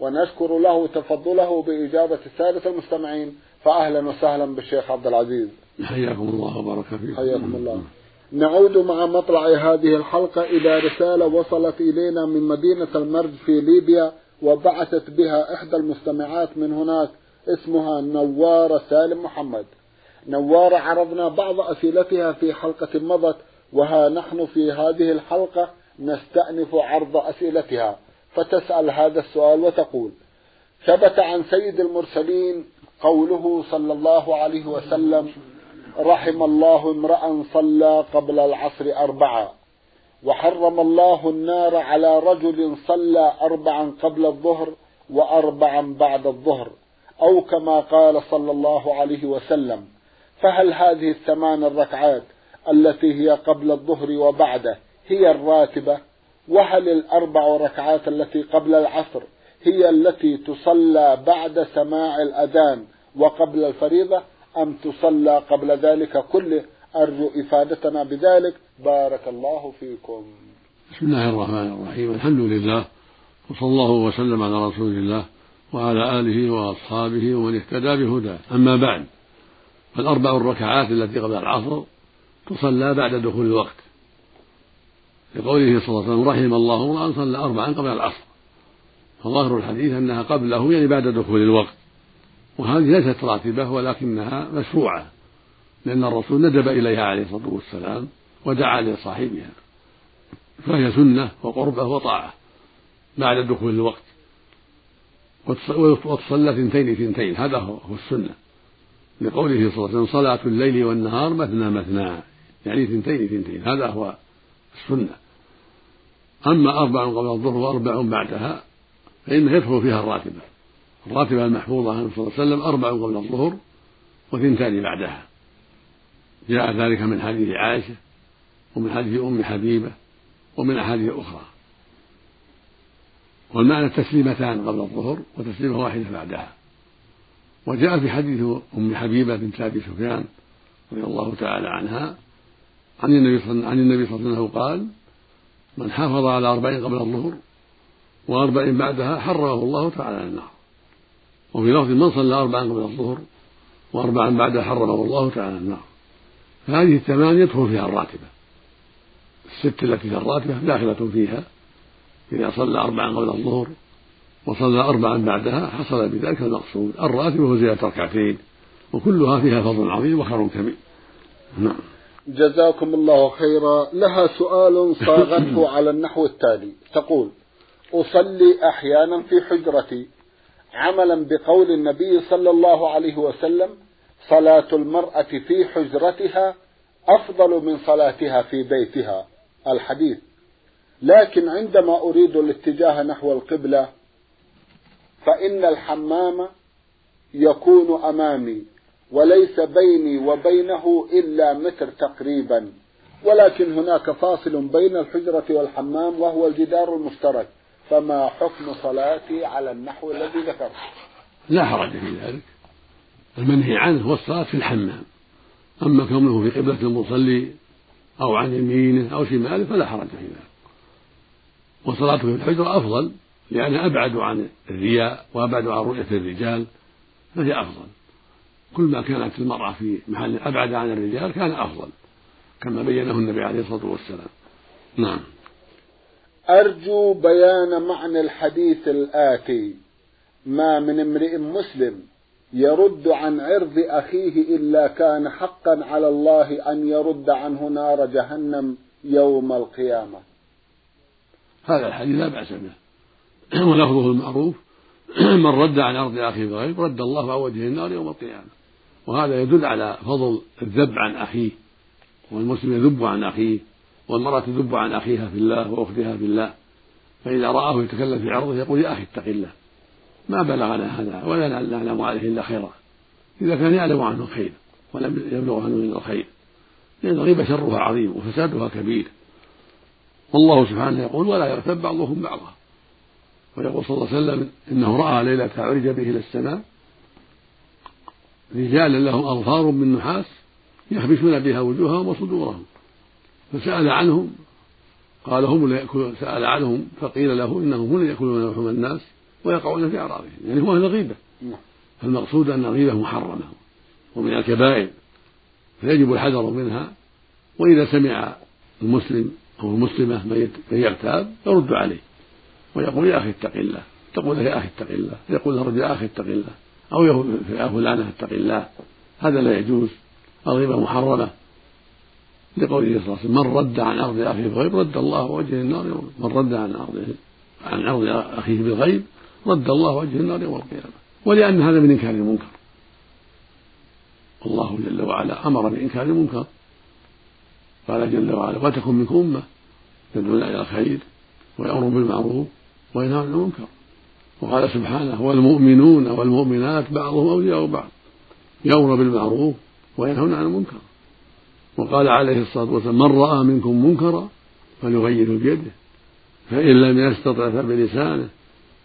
ونشكر له تفضله بإجابة السادة المستمعين فأهلا وسهلا بالشيخ عبد العزيز. حياكم الله وبارك فيكم. حياكم الله. نعود مع مطلع هذه الحلقة إلى رسالة وصلت إلينا من مدينة المرج في ليبيا وبعثت بها إحدى المستمعات من هناك اسمها نوارة سالم محمد. نوارة عرضنا بعض أسئلتها في حلقة مضت وها نحن في هذه الحلقة نستأنف عرض أسئلتها. فتسأل هذا السؤال وتقول ثبت عن سيد المرسلين قوله صلى الله عليه وسلم رحم الله امرأ صلى قبل العصر أربعة وحرم الله النار على رجل صلى أربعا قبل الظهر وأربعا بعد الظهر أو كما قال صلى الله عليه وسلم فهل هذه الثمان الركعات التي هي قبل الظهر وبعده هي الراتبة؟ وهل الأربع ركعات التي قبل العصر هي التي تصلى بعد سماع الأذان وقبل الفريضة أم تصلى قبل ذلك كله؟ أرجو إفادتنا بذلك. بارك الله فيكم. بسم الله الرحمن الرحيم. الحمد لله وصلى الله وسلم على رسول الله وعلى آله وأصحابه ومن اهتدى بهداه. أما بعد فالأربع الركعات التي قبل العصر تصلى بعد دخول الوقت. لقوله صلى الله عليه وسلم رحم الله امرأ صلى أربعا قبل العصر. فظاهر الحديث أنها قبله يعني بعد دخول الوقت. وهذه ليست راتبة ولكنها مشروعة لأن الرسول ندب إليها عليه الصلاة والسلام ودعا لصاحبها. فهي سنة وقربة وطاعة بعد دخول الوقت. وتصلى ثنتين ثنتين هذا هو السنة. لقوله صلى الله عليه وسلم صلاة الليل والنهار مثنى مثنى يعني ثنتين ثنتين هذا هو السنة. أما أربع قبل الظهر وأربع بعدها فإنه يدخل فيها الراتبة. الراتبة المحفوظة عنه صلى الله عليه وسلم أربع قبل الظهر وثنتان بعدها. جاء ذلك من حديث عائشة ومن حديث أم حبيبة ومن أحاديث أخرى. والمعنى تسليمتان قبل الظهر وتسليمة واحدة بعدها. وجاء في حديث أم حبيبة بنت أبي سفيان رضي الله تعالى عنها عن النبي صلى الله عليه وسلم قال من حافظ على أربعين قبل الظهر وأربعين بعدها حرمه الله تعالى على النار. وفي لفظ من صلى أربعا قبل الظهر وأربعا بعدها حرمه الله تعالى على النار. فهذه الثمان يدخل فيها الراتبة. الست التي في الراتبة داخلة فيها. إذا صلى أربعا قبل الظهر وصلى أربعا بعدها حصل بذلك المقصود. الراتبة وزيادة ركعتين وكلها فيها فضل عظيم وخير كبير. نعم. جزاكم الله خيرا. لها سؤال صاغته على النحو التالي. تقول أصلي أحيانا في حجرتي عملا بقول النبي صلى الله عليه وسلم صلاة المرأة في حجرتها أفضل من صلاتها في بيتها. الحديث لكن عندما أريد الاتجاه نحو القبلة فإن الحمام يكون أمامي. وليس بيني وبينه إلا متر تقريبا. ولكن هناك فاصل بين الحجرة والحمام وهو الجدار المشترك. فما حكم صلاتي على النحو الذي ذكرت؟ لا حرج في ذلك. المنهي عنه هو الصلاة في الحمام. أما كونه في قبلة المصلي أو عن يمينه أو شماله فلا حرج في ذلك. وصلاته في الحجرة أفضل لأنها أبعد عن الرياء وأبعد عن رؤية الرجال فهي أفضل. كل ما كانت المرأة في محل أبعد عن الرجال كان أفضل كما بينه النبي عليه الصلاة والسلام. نعم. أرجو بيان معنى الحديث الآتي. ما من امرئ مسلم يرد عن عرض أخيه إلا كان حقا على الله أن يرد عنه نار جهنم يوم القيامة. هذا الحديث لا بأس به. ولفظه المعروف من رد عن عرض أخيه بغير رد الله عن وجه النار يوم القيامة. وهذا يدل على فضل الذب عن أخيه والمسلم يذب عن أخيه والمرأة تذب عن أخيها في الله وأختها في الله. فإذا رآه يتكلم في عرضه يقول يا أخي اتق الله ما بلغنا هذا ولا نعلم عليه إلا خيرا. إذا كان يعلم عنه الخير ولم يبلغ عنه إلا الخير لأن الغيبة شرها عظيم وفسادها كبير. والله سبحانه يقول ولا يغتب بعضهم بعضا. ويقول صلى الله عليه وسلم إنه رأى ليلة عرج به إلى السماء رجالا لهم أظفار من نحاس يخبشون بها وجوههم وصدورهم. فسأل عنهم قال هم اللي يأكلون سأل عنهم فقيل له إنهم هم يأكلون لحوم الناس ويقعون في أعراضهم. يعني هو أهل الغيبة نعم. فالمقصود أن الغيبة محرمة ومن الكبائر فيجب الحذر منها وإذا سمع المسلم أو المسلمة من يغتاب يرد عليه. ويقول يا أخي اتق الله. تقول له يا أخي اتق الله. يقول له يا أخي اتق الله. أو يا فلانة اتق الله. هذا لا يجوز. الغيبة محرمة. لقوله صلى الله عليه وسلم من رد عن أرض أخيه بالغيب رد الله وجهه النار يوم من رد عن أرضه عن أرض أخيه بالغيب رد الله وجهه النار يوم القيامة. ولأن هذا من إنكار المنكر. الله جل وعلا أمر بإنكار المنكر. قال جل وعلا وتكن منكم أمة يدعون إلى الخير ويأمر بالمعروف وينهى عن المنكر. وقال سبحانه والمؤمنون والمؤمنات بعضهم أولياء بعض يأمر بالمعروف وينهون عن المنكر. وقال عليه الصلاة والسلام من رأى منكم منكرا فليغيره بيده فإن لم يستطع فبلسانه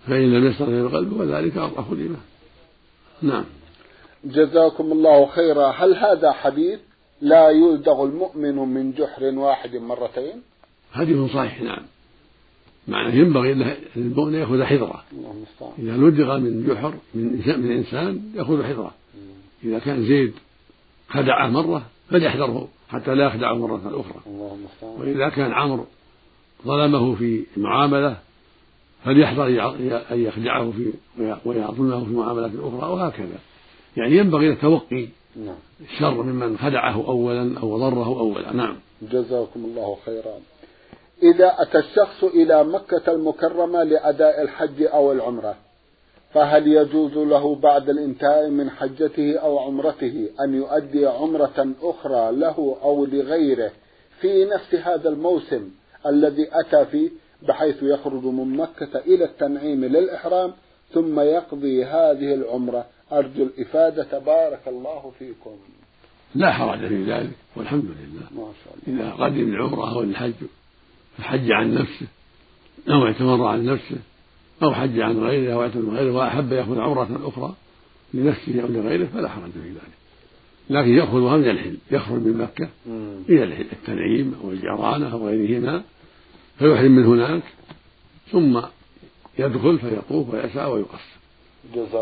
فإن لم يستطع بقلبه وذلك أضعف الإيمان. نعم. جزاكم الله خيرا. هل هذا حديث لا يلدغ المؤمن من جحر واحد مرتين؟ حديث صحيح نعم. معناه ينبغي للمؤمن يأخذ حذرة. إذا لدغ من جحر من من إنسان يأخذ حذرة. إذا كان زيد خدعه مرة فليحذره حتى لا يخدعه مرة أخرى. وإذا كان عمرو ظلمه في معاملة فليحذر أن يخدعه في ويظلمه في معاملات أخرى وهكذا. يعني ينبغي التوقي نعم. الشر ممن خدعه أولا أو ضره أولا. نعم. جزاكم الله خيرا. إذا أتى الشخص إلى مكة المكرمة لأداء الحج أو العمرة فهل يجوز له بعد الانتهاء من حجته أو عمرته أن يؤدي عمرة أخرى له أو لغيره في نفس هذا الموسم الذي أتى فيه بحيث يخرج من مكة إلى التنعيم للإحرام ثم يقضي هذه العمرة؟ أرجو الإفادة. بارك الله فيكم. لا حرج في ذلك والحمد لله. ما شاء الله. إذا قدم العمرة أو الحج فحج عن نفسه أو اعتمر عن نفسه أو حج عن غيره أو اعتمر غيره وأحب يأخذ عمرة أخرى لنفسه أو لغيره فلا حرج في ذلك. لكن يأخذها من الحل يخرج من مكة إلى التنعيم أو الجرانة أو غيرهما فيحرم من هناك ثم يدخل فيطوف ويسعى ويقصر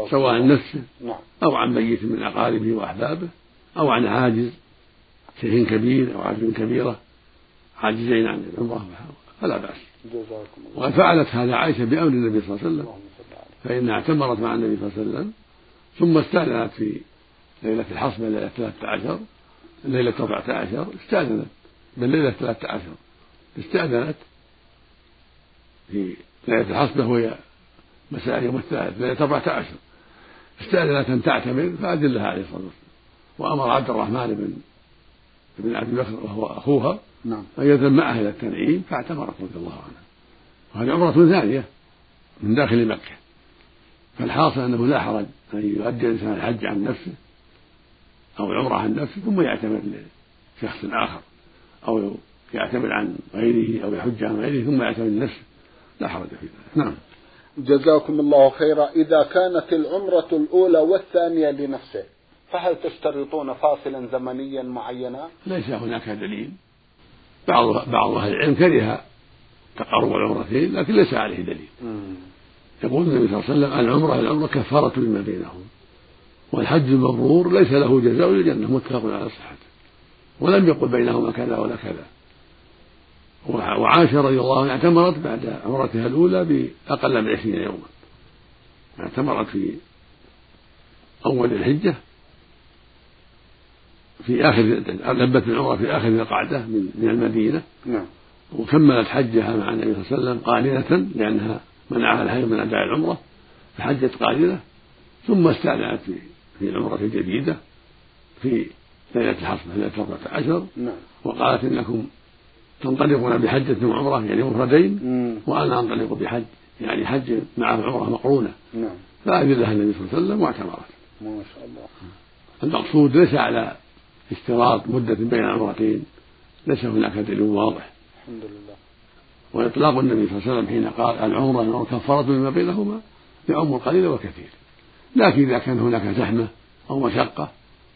سواء عن نفسه نعم. أو عن ميت من أقاربه وأحبابه أو عن عاجز شيخ كبير أو عاجز كبيرة عاجزين عن العمرة فلا بأس. وقد فعلت هذا عائشة بأمر النبي صلى الله عليه وسلم. فإنها اعتمرت مع النبي صلى الله عليه وسلم. ثم استأذنت في ليلة الحصبة ليلة 13 ليلة 14 استأذنت. بل ليلة 13 استأذنت في ليلة الحصبة وهي مساء يوم الثالث. ليلة 14 استأذنت أن تعتمر فأذن عليه الصلاة والسلام. وأمر عبد الرحمن بن بن عبد بكر وهو أخوها نعم. أن يذهب معه إلى التنعيم فاعتمرت رضي الله عنها وهذه عمرة ثانية من داخل مكة. فالحاصل أنه لا حرج أن يؤدي الإنسان الحج عن نفسه أو العمرة عن نفسه ثم يعتمر لشخص آخر. أو يعتمر عن غيره أو يحج عن غيره ثم يعتمر لنفسه. لا حرج في ذلك. نعم. جزاكم الله خيرا. إذا كانت العمرة الأولى والثانية لنفسه فهل تشترطون فاصلا زمنيا معينا؟ ليس هناك دليل. بعض بعض أهل العلم كره تقرب العمرتين لكن ليس عليه دليل. يقول النبي صلى الله عليه وسلم العمرة العمرة كفارة لما بينهم والحج المبرور ليس له جزاء إلا الجنة متفق على صحته. ولم يقل بينهما كذا ولا كذا. وعائشة رضي الله عنها اعتمرت بعد عمرتها الأولى بأقل من عشرين يوما. اعتمرت في أول الحجة في آخر لبت العمرة في آخر القعدة من من المدينة. نعم. وكملت حجها مع النبي صلى الله عليه وسلم قارنة لأنها منعها الحي من أداء العمرة فحجت قارنة ثم استأذنت في في العمرة الجديدة في ليلة الحصبة ليلة 14 نعم. وقالت إنكم تنطلقون بحجة وعمرة يعني مفردين وأنا أنطلق بحج يعني حج مع عمرة مقرونة. نعم. فأذن لها النبي صلى الله عليه وسلم واعتمرت. ما شاء الله. المقصود ليس على اشتراط مدة بين العمرتين ليس هناك دليل واضح. الحمد لله. وإطلاق النبي صلى الله عليه وسلم حين قال العمرة كفارة مما بينهما يعم القليل والكثير لكن إذا كان هناك زحمة أو مشقة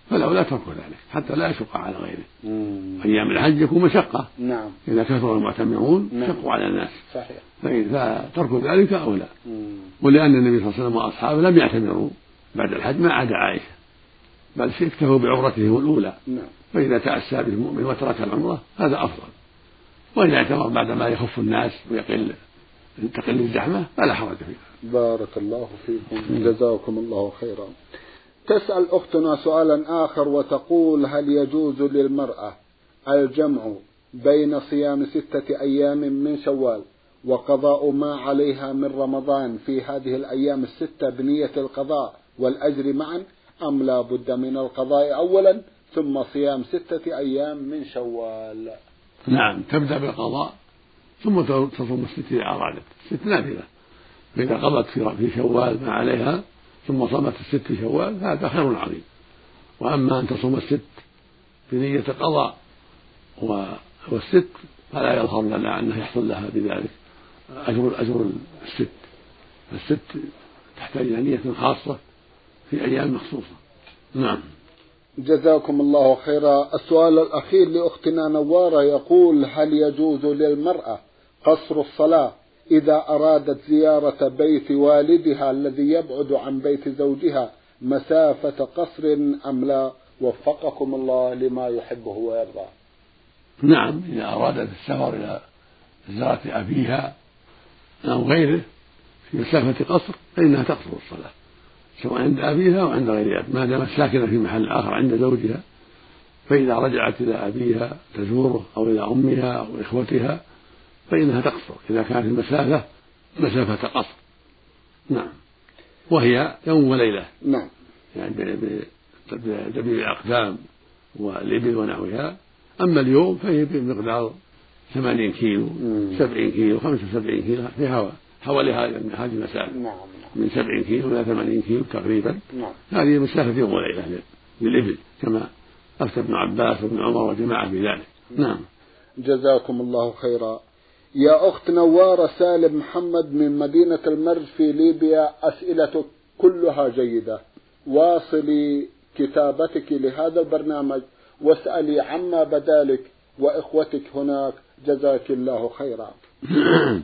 فالأولى ترك ذلك حتى لا يشق على غيره. مم. أيام الحج يكون مشقة. نعم. إذا كثر المعتمرون نعم. شقوا على الناس. صحيح. فترك ذلك أولى مم. ولأن النبي صلى الله عليه وسلم وأصحابه لم يعتمروا. بعد الحج ما عدا عائشة. بل اكتفوا بعمرته الأولى. نعم. فإذا تأسى به المؤمن وترك العمرة هذا أفضل. وإذا اعتمر بعدما يخف الناس ويقل تقل الزحمة فلا حرج فيه بارك الله فيكم. جزاكم الله خيرا. تسأل أختنا سؤالا آخر وتقول هل يجوز للمرأة الجمع بين صيام ستة أيام من شوال وقضاء ما عليها من رمضان في هذه الأيام الستة بنية القضاء والأجر معا أم لا بد من القضاء أولا ثم صيام ستة أيام من شوال. نعم تبدأ بالقضاء ثم تصوم الست إذا أرادت. الست نافلة فإذا قضت في شوال ما عليها ثم صامت الست في شوال هذا خير عظيم. وأما أن تصوم الست بنية القضاء والست فلا يظهر لنا أنه يحصل لها بذلك أجر أجر الست. الست تحتاج إلى نية خاصة. في أيام مخصوصة. نعم. جزاكم الله خيرا. السؤال الأخير لأختنا نوارة يقول هل يجوز للمرأة قصر الصلاة إذا أرادت زيارة بيت والدها الذي يبعد عن بيت زوجها مسافة قصر أم لا؟ وفقكم الله لما يحبه ويرضى. نعم إذا أرادت السفر إلى زيارة أبيها أو غيره في مسافة قصر فإنها تقصر الصلاة. سواء عند أبيها أو عند غير أبيها ما دامت ساكنة في محل آخر عند زوجها فإذا رجعت إلى أبيها تزوره أو إلى أمها أو إخوتها فإنها تقصر إذا كانت المسافة مسافة قصر. نعم. وهي يوم وليلة. نعم. يعني بدبيب الأقدام والإبل ونحوها. أما اليوم فهي بمقدار ثمانين كيلو سبعين كيلو خمسة وسبعين كيلو في هواء حوالي هذه المسافة نعم نعم. من سبعين كيلو إلى ثمانين كيلو تقريبا. نعم. هذه مسافة يوم وليلة للإبل كما أفتى ابن عباس وابن عمر وجماعة في ذلك. نعم. جزاكم الله خيرا. يا أخت نوارة سالم محمد من مدينة المرج في ليبيا أسئلتك كلها جيدة. واصلي كتابتك لهذا البرنامج واسألي عما بدالك وإخوتك هناك. جزاك الله خيرا.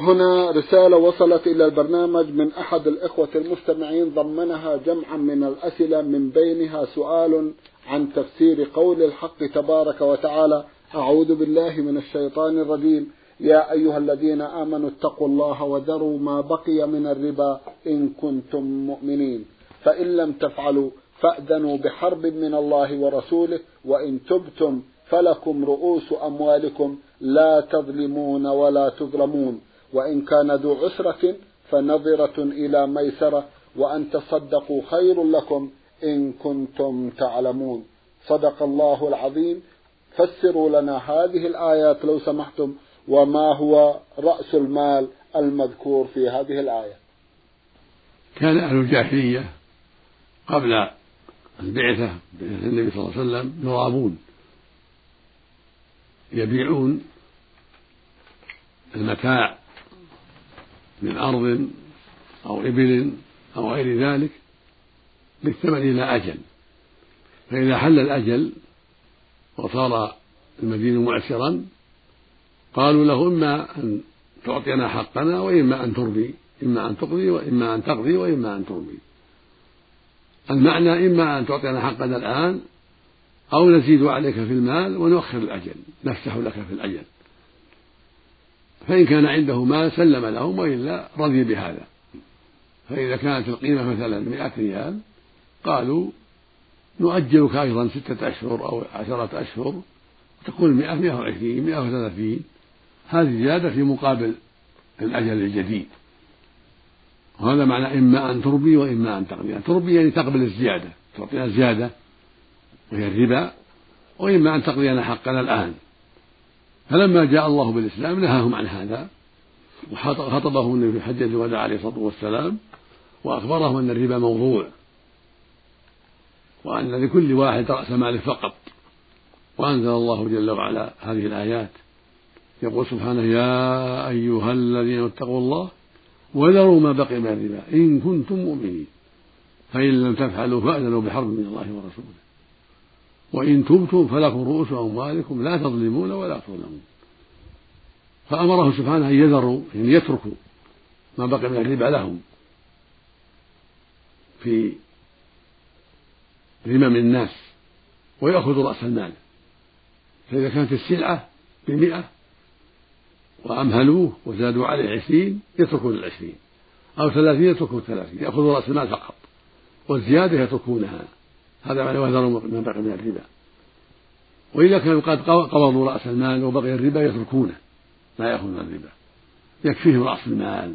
هنا رسالة وصلت إلى البرنامج من أحد الإخوة المستمعين ضمنها جمعا من الأسئلة من بينها سؤال عن تفسير قول الحق تبارك وتعالى. أعوذ بالله من الشيطان الرجيم. يا أيها الذين آمنوا اتقوا الله وذروا ما بقي من الربا إن كنتم مؤمنين. فإن لم تفعلوا فأذنوا بحرب من الله ورسوله وإن تبتم فلكم رؤوس أموالكم لا تظلمون ولا تظلمون. وإن كان ذو عسرة فنظرة إلى ميسرة وأن تصدقوا خير لكم إن كنتم تعلمون. صدق الله العظيم. فسروا لنا هذه الآيات لو سمحتم وما هو رأس المال المذكور في هذه الآية. كان أهل الجاهلية قبل البعثة النبي صلى الله عليه وسلم يرابون يبيعون المتاع من أرض أو إبل أو غير ذلك بالثمن إلى أجل. فإذا حل الأجل وصار المدين معسرا قالوا له إما أن تعطينا حقنا وإما أن ترضي إما أن تقضي وإما أن تقضي وإما أن ترضي. المعنى إما أن تعطينا حقنا الآن أو نزيد عليك في المال ونؤخر الأجل نفتح لك في الأجل. فإن كان عنده مال سلم لهم وإلا رضي بهذا. فإذا كانت القيمة مثلا مئة ريال قالوا نؤجلك أيضا ستة أشهر أو عشرة أشهر تكون مئة مئة وعشرين مئة وثلاثين. هذه زيادة في مقابل الأجل الجديد. وهذا معنى إما أن تربي وإما أن تقضي. أن تربي يعني تقبل الزيادة تعطينا زيادة وهي الربا وإما أن تقضينا حقنا الآن. فلما جاء الله بالإسلام نهاهم عن هذا وخطبهم النبي في حجة الوداع عليه الصلاة والسلام وأخبرهم أن الربا موضوع وأن لكل واحد رأس ماله فقط. وأنزل الله جل وعلا هذه الآيات. يقول سبحانه يا أيها الذين اتقوا الله وذروا ما بقي من الربا إن كنتم مؤمنين. فإن لم تفعلوا فأذنوا بحرب من الله ورسوله. وإن تبتم فلكم رؤوس أموالكم لا تظلمون ولا تظلمون. فأمره سبحانه أن يذروا يعني يتركوا ما بقي من الربا لهم في ذمم الناس ويأخذوا رأس المال. فإذا كانت السلعة بمئة وأمهلوه وزادوا عليه عشرين يتركون العشرين. أو ثلاثين يتركون الثلاثين يأخذوا رأس المال فقط. والزيادة يتركونها. هذا معنى وذروا ما بقي من الربا. وإذا كانوا قد قبضوا رأس المال وبقي الربا يتركونه لا يأخذون الربا. يكفيهم رأس المال.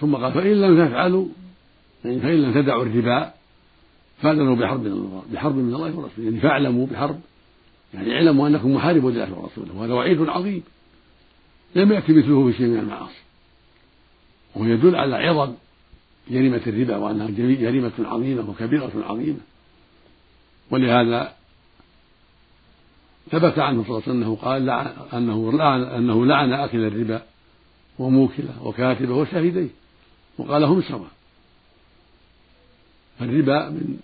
ثم قال فإن لم تفعلوا يعني فإن لم تدعوا الربا فأذنوا بحرب من الله بحرب من الله ورسوله. يعني فاعلموا بحرب يعني اعلموا أنكم محاربون لله ورسوله وهذا وعيد عظيم. لم يأتي مثله في شيء من المعاصي. وهو يدل على عظم جريمة الربا وأنها جريمة عظيمة وكبيرة عظيمة. ولهذا ثبت عنه صلى الله عليه وسلم أنه قال أنه لعن أنه لعن آكل الربا وموكله وكاتبه وشاهديه. وقال هم سواء فالربا من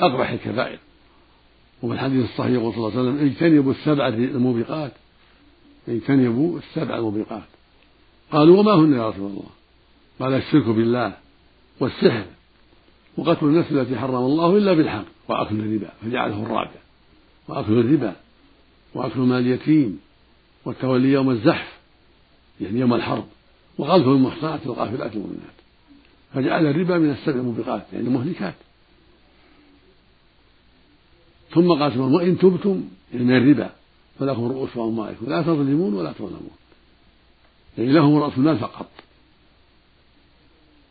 أقبح الكبائر. وفي الحديث الصحيح يقول صلى الله عليه وسلم اجتنبوا السبع الموبقات. اجتنبوا السبع الموبقات. قالوا وما هن يا رسول الله؟ قال الشرك بالله. والسحر وقتل النفس التي حرم الله إلا بالحق وأكل الربا فجعله الرابع وأكل الربا وأكل مال اليتيم والتولي يوم الزحف يعني يوم الحرب وقذف المحصنات الغافلات المؤمنات. فجعل الربا من السبع الموبقات يعني مهلكات ثم قال سبحانه وإن تبتم يعني الربا فلكم رؤوس أموالكم لا تظلمون ولا تظلمون. يعني لهم رأس المال فقط.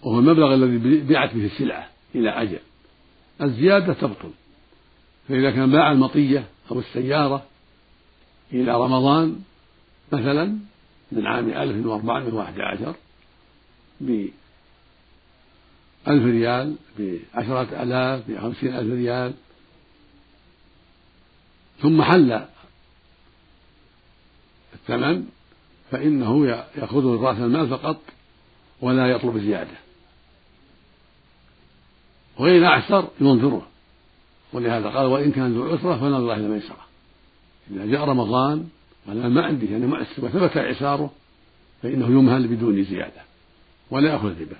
وهو المبلغ الذي بيعت به السلعة إلى أجل. الزيادة تبطل. فإذا كان باع المطية أو السيارة إلى رمضان مثلا من عام ألف وأربعمائة وأحد عشر بألف ريال بعشرة آلاف بخمسين ألف ريال. ثم حل الثمن فإنه يأخذ رأس المال فقط ولا يطلب زيادة. وإن أعسر ينظره ولهذا قال وإن كان ذو عسرة فنظر إلى ميسرة إذا جاء رمضان قال ما عندي أنا مؤسر وثبت إعساره فإنه يمهل بدون زيادة ولا يأخذ الربا.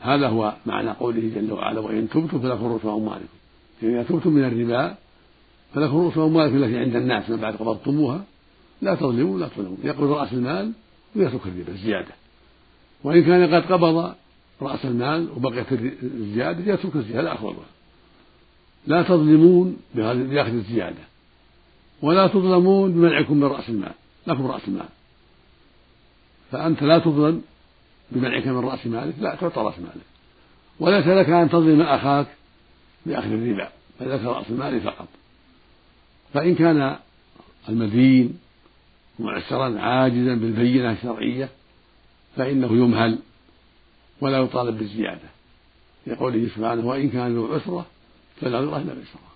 هذا هو معنى قوله جل وعلا وإن تبتم فلكم رؤوس أموالكم إذا تبتم من الربا فلكم رؤوس أموالكم التي عند الناس من بعد قبضتموها. لا تظلموا ولا تظلموا. يقبض رأس المال ويترك الربا الزيادة وإن كان قد قبض رأس المال وبقيت الزيادة يترك الزيادة أخوضها لا تظلمون بأخذ الزيادة. ولا تظلمون بمنعكم من رأس المال. لكم رأس المال. فأنت لا تظلم بمنعك من رأس مالك. لا تعطى رأس مالك. وليس لك أن تظلم أخاك بأخذ الربا. بل لك رأس المال فقط. فإن كان المدين معسرا عاجزا بالبينة الشرعية فإنه يمهل ولا يطالب بالزيادة. لقوله سبحانه وإن كان ذو عسرة فالعذرة إلى ميسرة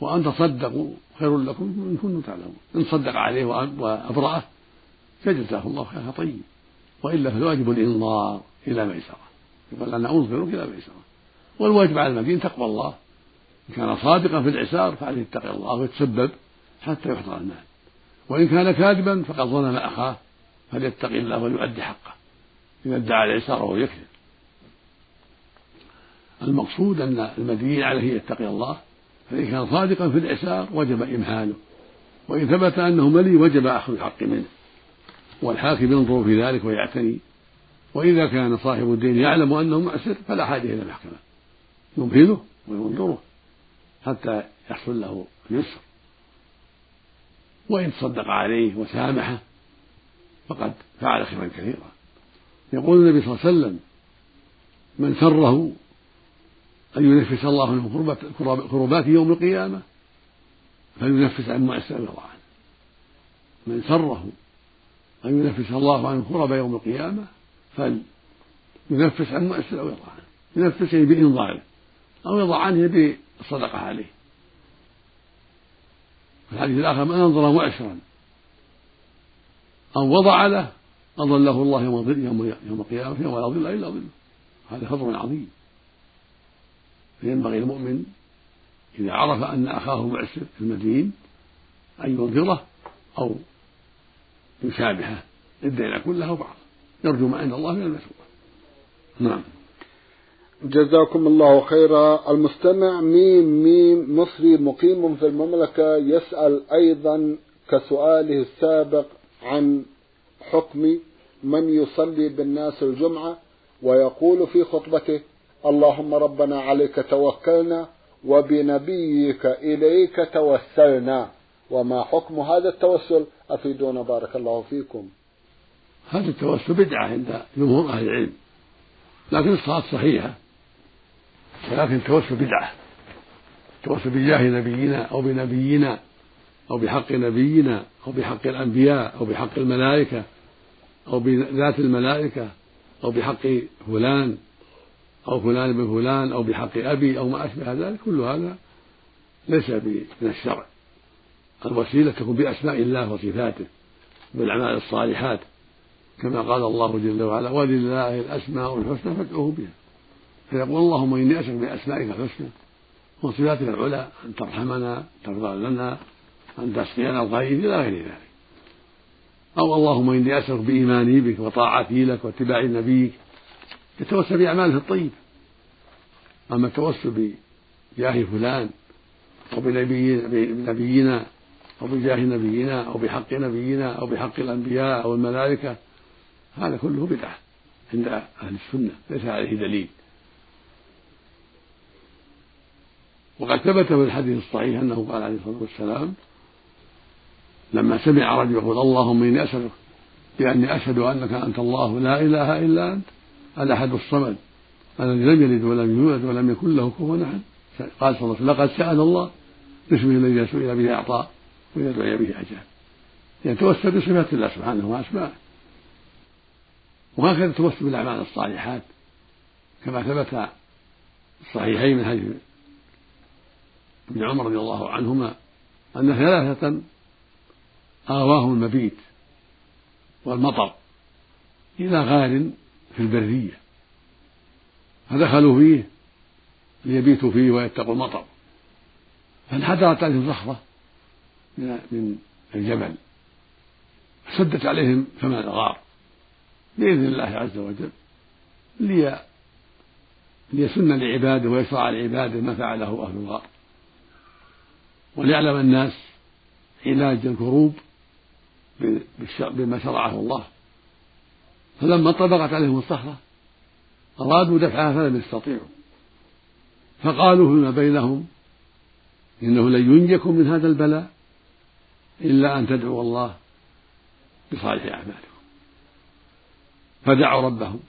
وأن تصدقوا خير لكم إن كنتم تعلمون. إن صدق عليه وأبرأه فجزاه الله خيرا طيب. وإلا فالواجب الإنظار إلى ميسرة يقول أنا أنظرك إلى ميسرة والواجب على المدين تقوى الله. إن كان صادقا في العسار فعليه يتقي الله ويتسبب حتى يحضر المال. وإن كان كاذبا فقد ظلم أخاه فليتقي الله وليؤدي حقه. إذا ادعى العسار وهو يكذب المقصود أن المدين عليه يتقي الله فإن كان صادقا في العسار وجب إمهاله وإن ثبت أنه ملي وجب أخذ الحق منه. والحاكم ينظر في ذلك ويعتني. وإذا كان صاحب الدين يعلم أنه معسر فلا حاجة إلى المحكمة. يمهله وينظره حتى يحصل له اليسر. وإن تصدق عليه وسامحه فقد فعل خيرا كثيرا. يقول النبي صلى الله عليه وسلم من سره أن ينفس الله عنه كربات يوم القيامة فلينفس عن معسر عنه من سره أن ينفس الله عنه كرب يوم القيامة ينفس عن مؤسر أو يضع عنه ينفس يعني بإنظاره أو يضع عنه بالصدقة عليه. في الحديث الآخر من أنظر مؤسرا أو وضع له أظله الله يوم يوم يوم القيامة يوم لا ظل إلا ظله. هذا فضل عظيم. فينبغي المؤمن إذا عرف أن أخاه معسر في المدين أن ينذره أو يشابهه الدين كله بعض يرجو ما عند الله من المسؤول نعم. جزاكم الله خيرا. المستمع ميم ميم مصري مقيم في المملكة يسأل أيضا كسؤاله السابق عن حكم من يصلي بالناس الجمعة ويقول في خطبته اللهم ربنا عليك توكلنا وبنبيك إليك توسلنا. وما حكم هذا التوسل؟ أفيدونا بارك الله فيكم. هذا التوسل بدعة عند جمهور أهل العلم لكن الصلاة صحيحة ولكن التوسل بدعة. التوسل بجاه نبينا أو بنبينا أو بحق نبينا أو بحق الأنبياء أو بحق الملائكة أو بذات الملائكة أو بحق فلان أو فلان بن فلان أو بحق أبي أو ما أشبه ذلك كل هذا ليس من الشرع. الوسيلة تكون بأسماء الله وصفاته بالأعمال الصالحات كما قال الله جل وعلا ولله الأسماء الحسنى فادعوه بها. فيقول اللهم إني أسألك بأسمائك الحسنى وصفاتك العلى أن ترحمنا ترضى لنا أن تسقينا الخير إلى غير ذلك. أو اللهم إني أسألك بإيماني بك وطاعتي لك واتباع نبيك. يتوسل بأعماله الطيبة أما التوسل بجاه فلان أو بنبينا أو بجاه نبينا أو بحق نبينا أو بحق الأنبياء أو الملائكة هذا كله بدعة عند أهل السنة ليس عليه دليل. وقد ثبت في الحديث الصحيح أنه قال عليه الصلاة والسلام لما سمع رجل يقول اللهم إني أسألك بأني أشهد أنك أنت الله لا إله إلا أنت الأحد الصمد الذي لم يلد ولم يولد ولم يكن له كفوا أحد. قال صلى الله عليه وسلم لقد سأل الله باسمه الذي سئل به أعطاه وإذا دعي به أجاب. يعني توسل بصفات الله سبحانه وأسمائه وهكذا التوسل بالأعمال الصالحات كما ثبت الصحيحين من حديث ابن عمر رضي الله عنهما أن ثلاثة آواهم المبيت والمطر إلى غار في البرية. فدخلوا فيه ليبيتوا فيه ويتقوا المطر. فانحدرت عليهم صخرة من الجبل. سدت عليهم فم الغار بإذن الله عز وجل لي ليسن لعباده ويشرع لعباده ما فعله أهل الغار. وليعلم الناس علاج الكروب بما شرعه الله. فلما طبقت عليهم الصخرة أرادوا دفعها فلم يستطيعوا. فقالوا فيما بينهم إنه لن ينجكم من هذا البلاء إلا أن تدعوا الله بصالح أعمالكم. فدعوا ربهم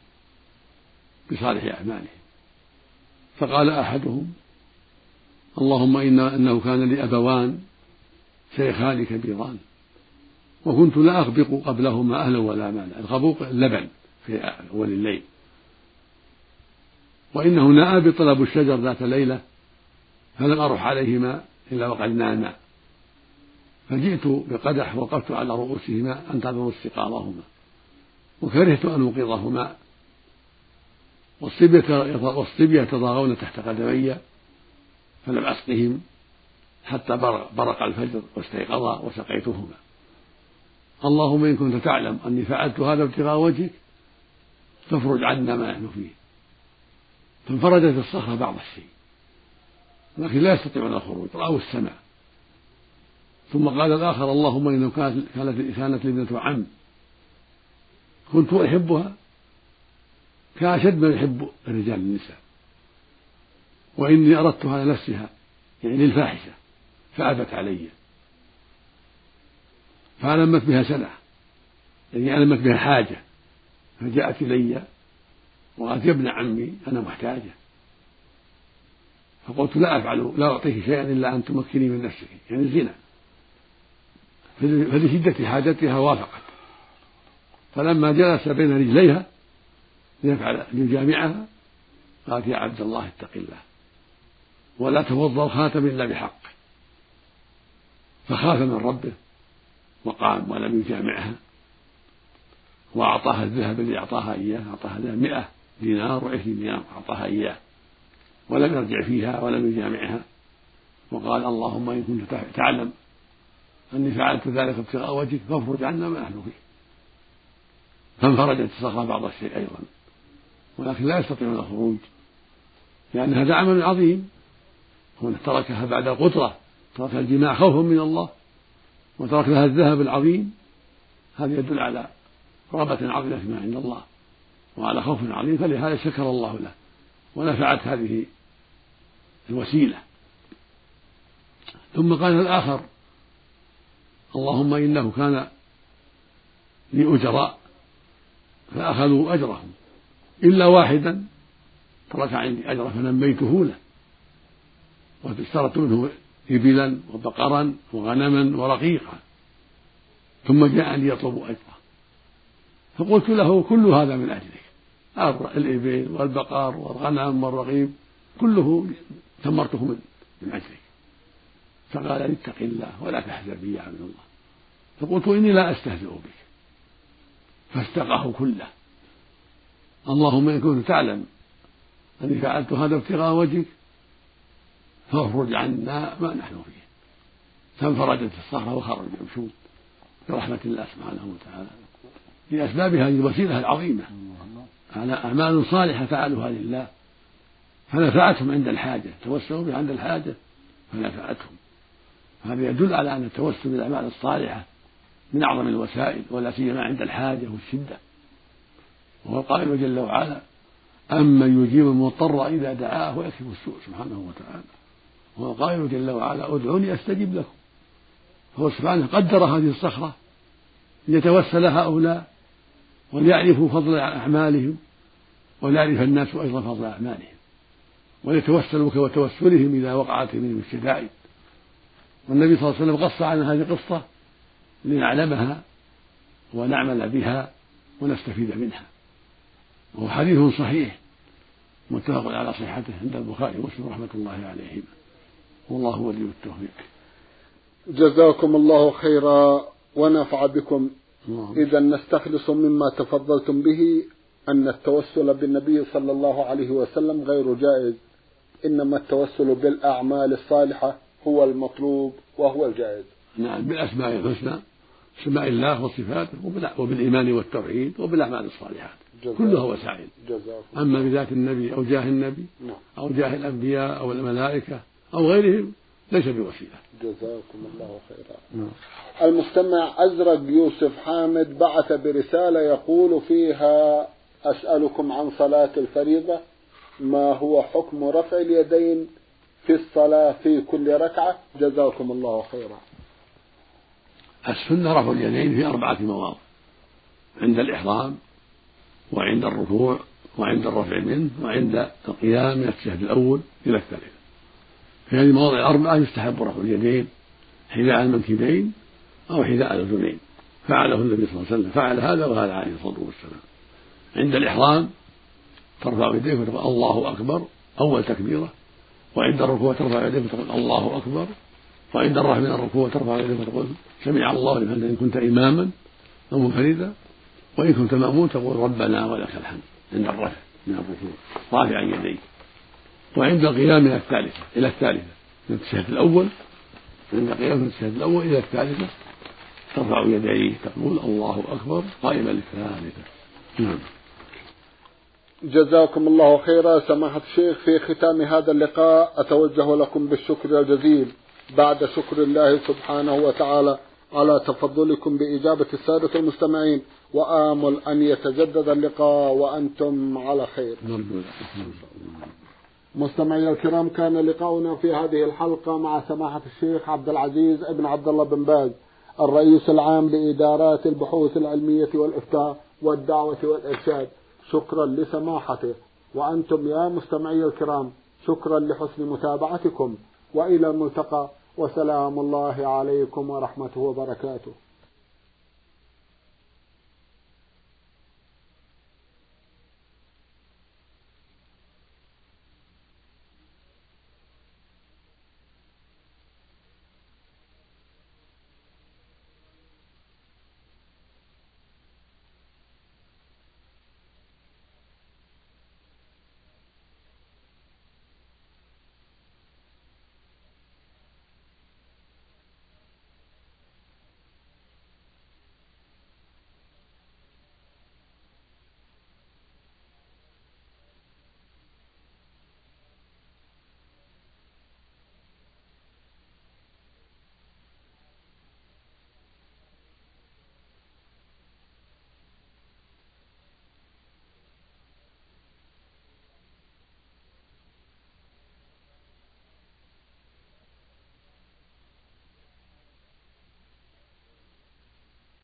بصالح أعمالهم. فقال أحدهم اللهم إن إنه كان لي أبوان شيخان كبيران. وكنت لا أغبق قبلهما أهلا ولا مالا الغبوق اللبن في أول الليل. وإنه نأى بطلب الشجر ذات ليلة فلم أروح عليهما إلا وقد ناما. فجئت بقدح وقفت على رؤوسهما أنتظر استيقاظهما وكرهت أن أوقظهما. والصبية يتضاغون تحت قدمي فلم أسقهم حتى برق الفجر واستيقظا وسقيتهما. اللهم إن كنت تعلم أني فعلت هذا ابتغاء وجهك فافرج عنا ما نحن فيه. فانفرجت الصخرة بعض الشيء. لكن لا يستطيعون الخروج رأوا السماء. ثم قال الآخر اللهم إنه كانت كانت ابنة عم. كنت أحبها؟ كأشد ما يحب الرجال النساء. وإني أردتها لنفسها يعني للفاحشة فأبت علي. فألمت بها سنة. يعني ألمت بها حاجة. فجاءت إلي وقالت يا ابن عمي أنا محتاجة. فقلت لا أفعل لا أعطيك شيئا إلا أن تمكني من نفسك. يعني الزنا. فلشدة حاجتها وافقت. فلما جلس بين رجليها ليفعل ليجامعها قالت يا عبد الله اتق الله. ولا توضأ الخاتم إلا بحق. فخاف من ربه. وقام ولم يجامعها. وأعطاها الذهب الذي أعطاها إياه أعطاها ذهب مئة دينار وعشرين دينار أعطاها إياه. ولم يرجع فيها ولم يجامعها. وقال اللهم إن كنت تعلم أني فعلت ذلك ابتغاء وجهك فافرج عنا ما نحن فيه فانفرجت الصخرة بعض الشيء أيضا. ولكن لا يستطيعون الخروج لأن هذا عمل عظيم. هو تركها بعد القدرة ترك الجماع خوفا من الله. وترك لها الذهب العظيم هذا يدل على رغبة عظيمة فيما عند الله وعلى خوف عظيم فلهذا شكر الله له ونفعت هذه الوسيلة. ثم قال الآخر اللهم إنه كان لي أجراء فأخذوا أجرهم إلا واحدا ترك عندي أجره فنميته له واشترطت منه إبلا وبقرا وغنما ورقيقا. ثم جاء ليطلب أجره فقلت له كل هذا من أجلك. الإبل والبقر والغنم والرقيب كله ثمرته من, من أجلك. فقال اتق الله ولا تحزن بي يا عبد الله. فقلت إني لا أستهزئ بك. فاستقاه كله. اللهم إن كنت تعلم أني فعلت هذا ابتغاء وجهك فاخرج عنا ما نحن فيه. فانفرجت الصخرة وخرج يمشون برحمة الله سبحانه وتعالى. لأسباب هذه الوسيلة العظيمة. على أعمال صالحة فعلوها لله. فنفعتهم عند الحاجة. توسلوا بها عند الحاجة فنفعتهم. هذا يدل على أن التوسل بالأعمال الصالحة من أعظم الوسائل ولا سيما عند الحاجة والشدة. وهو القائل جل وعلا أمن يجيب المضطر إذا دعاه ويكشف السوء سبحانه وتعالى. وهو القائل جل وعلا أدعوني أستجب لكم. هو سبحانه قدر هذه الصخرة ليتوسل هؤلاء وليعرفوا فضل أعمالهم وليعرف الناس أيضا فضل أعمالهم وليتوسلوا كتوسلهم إذا وقعت منهم الشدائد. والنبي صلى الله عليه وسلم قص عن هذه القصة لنعلمها ونعمل بها ونستفيد منها. وهو حديث صحيح متفق على صحته عند البخاري ومسلم رحمة الله عليهما. والله ولي التوفيق. جزاكم الله خيرا ونفع بكم. إذا نستخلص مما تفضلتم به أن التوسل بالنبي صلى الله عليه وسلم غير جائز. إنما التوسل بالأعمال الصالحة هو المطلوب وهو الجائز. نعم بالأسماء الحسنى أسماء الله وصفاته وبالإيمان والتوحيد وبالأعمال الصالحات. كلها وسائل أما بذات النبي أو جاه النبي نعم. أو جاه الأنبياء أو الملائكة أو غيرهم ليس بوسيلة. جزاكم الله خيرا. نعم. المستمع أزرق يوسف حامد بعث برسالة يقول فيها أسألكم عن صلاة الفريضة. ما هو حكم رفع اليدين في الصلاة في كل ركعة؟ جزاكم الله خيرا. السنة رفع اليدين في أربعة مواضع. عند الإحرام وعند الركوع وعند الرفع منه وعند القيام من التشهد الأول إلى الثالث في هذه المواضع الأربعة يستحب رفع اليدين حذاء المنكبين أو حذاء الأذنين. فعله النبي صلى الله عليه وسلم فعل هذا وهذا عليه الصلاة والسلام. عند الإحرام ترفع يديك وتقول الله أكبر أول تكبيرة. وعند الركوع ترفع يديك وتقول الله أكبر. وعند الرفع من الركوع ترفع يديك وتقول سمع الله لمن إن كنت إماما أو منفردا. وإن كنت مأمون تقول ربنا ولك الحمد. عند الرفع من الركوع رافعا يديك. وعند القيام من الثالثة إلى الثالثة. من التشهد الأول عند القيام من التشهد الأول إلى الثالثة ترفع يديك تقول الله أكبر قائما للثالثة. نعم. جزاكم الله خيرا. سماحة الشيخ في ختام هذا اللقاء أتوجه لكم بالشكر الجزيل. بعد شكر الله سبحانه وتعالى على تفضلكم بإجابة السادة المستمعين. وآمل أن يتجدد اللقاء وأنتم على خير. مستمعي الكرام كان لقاؤنا في هذه الحلقة مع سماحة الشيخ عبد العزيز ابن عبد الله بن باز الرئيس العام لإدارات البحوث العلمية والإفتاء والدعوة والإرشاد. شكرا لسماحته. وأنتم يا مستمعي الكرام شكرا لحسن متابعتكم. وإلى الملتقى وسلام الله عليكم ورحمته وبركاته.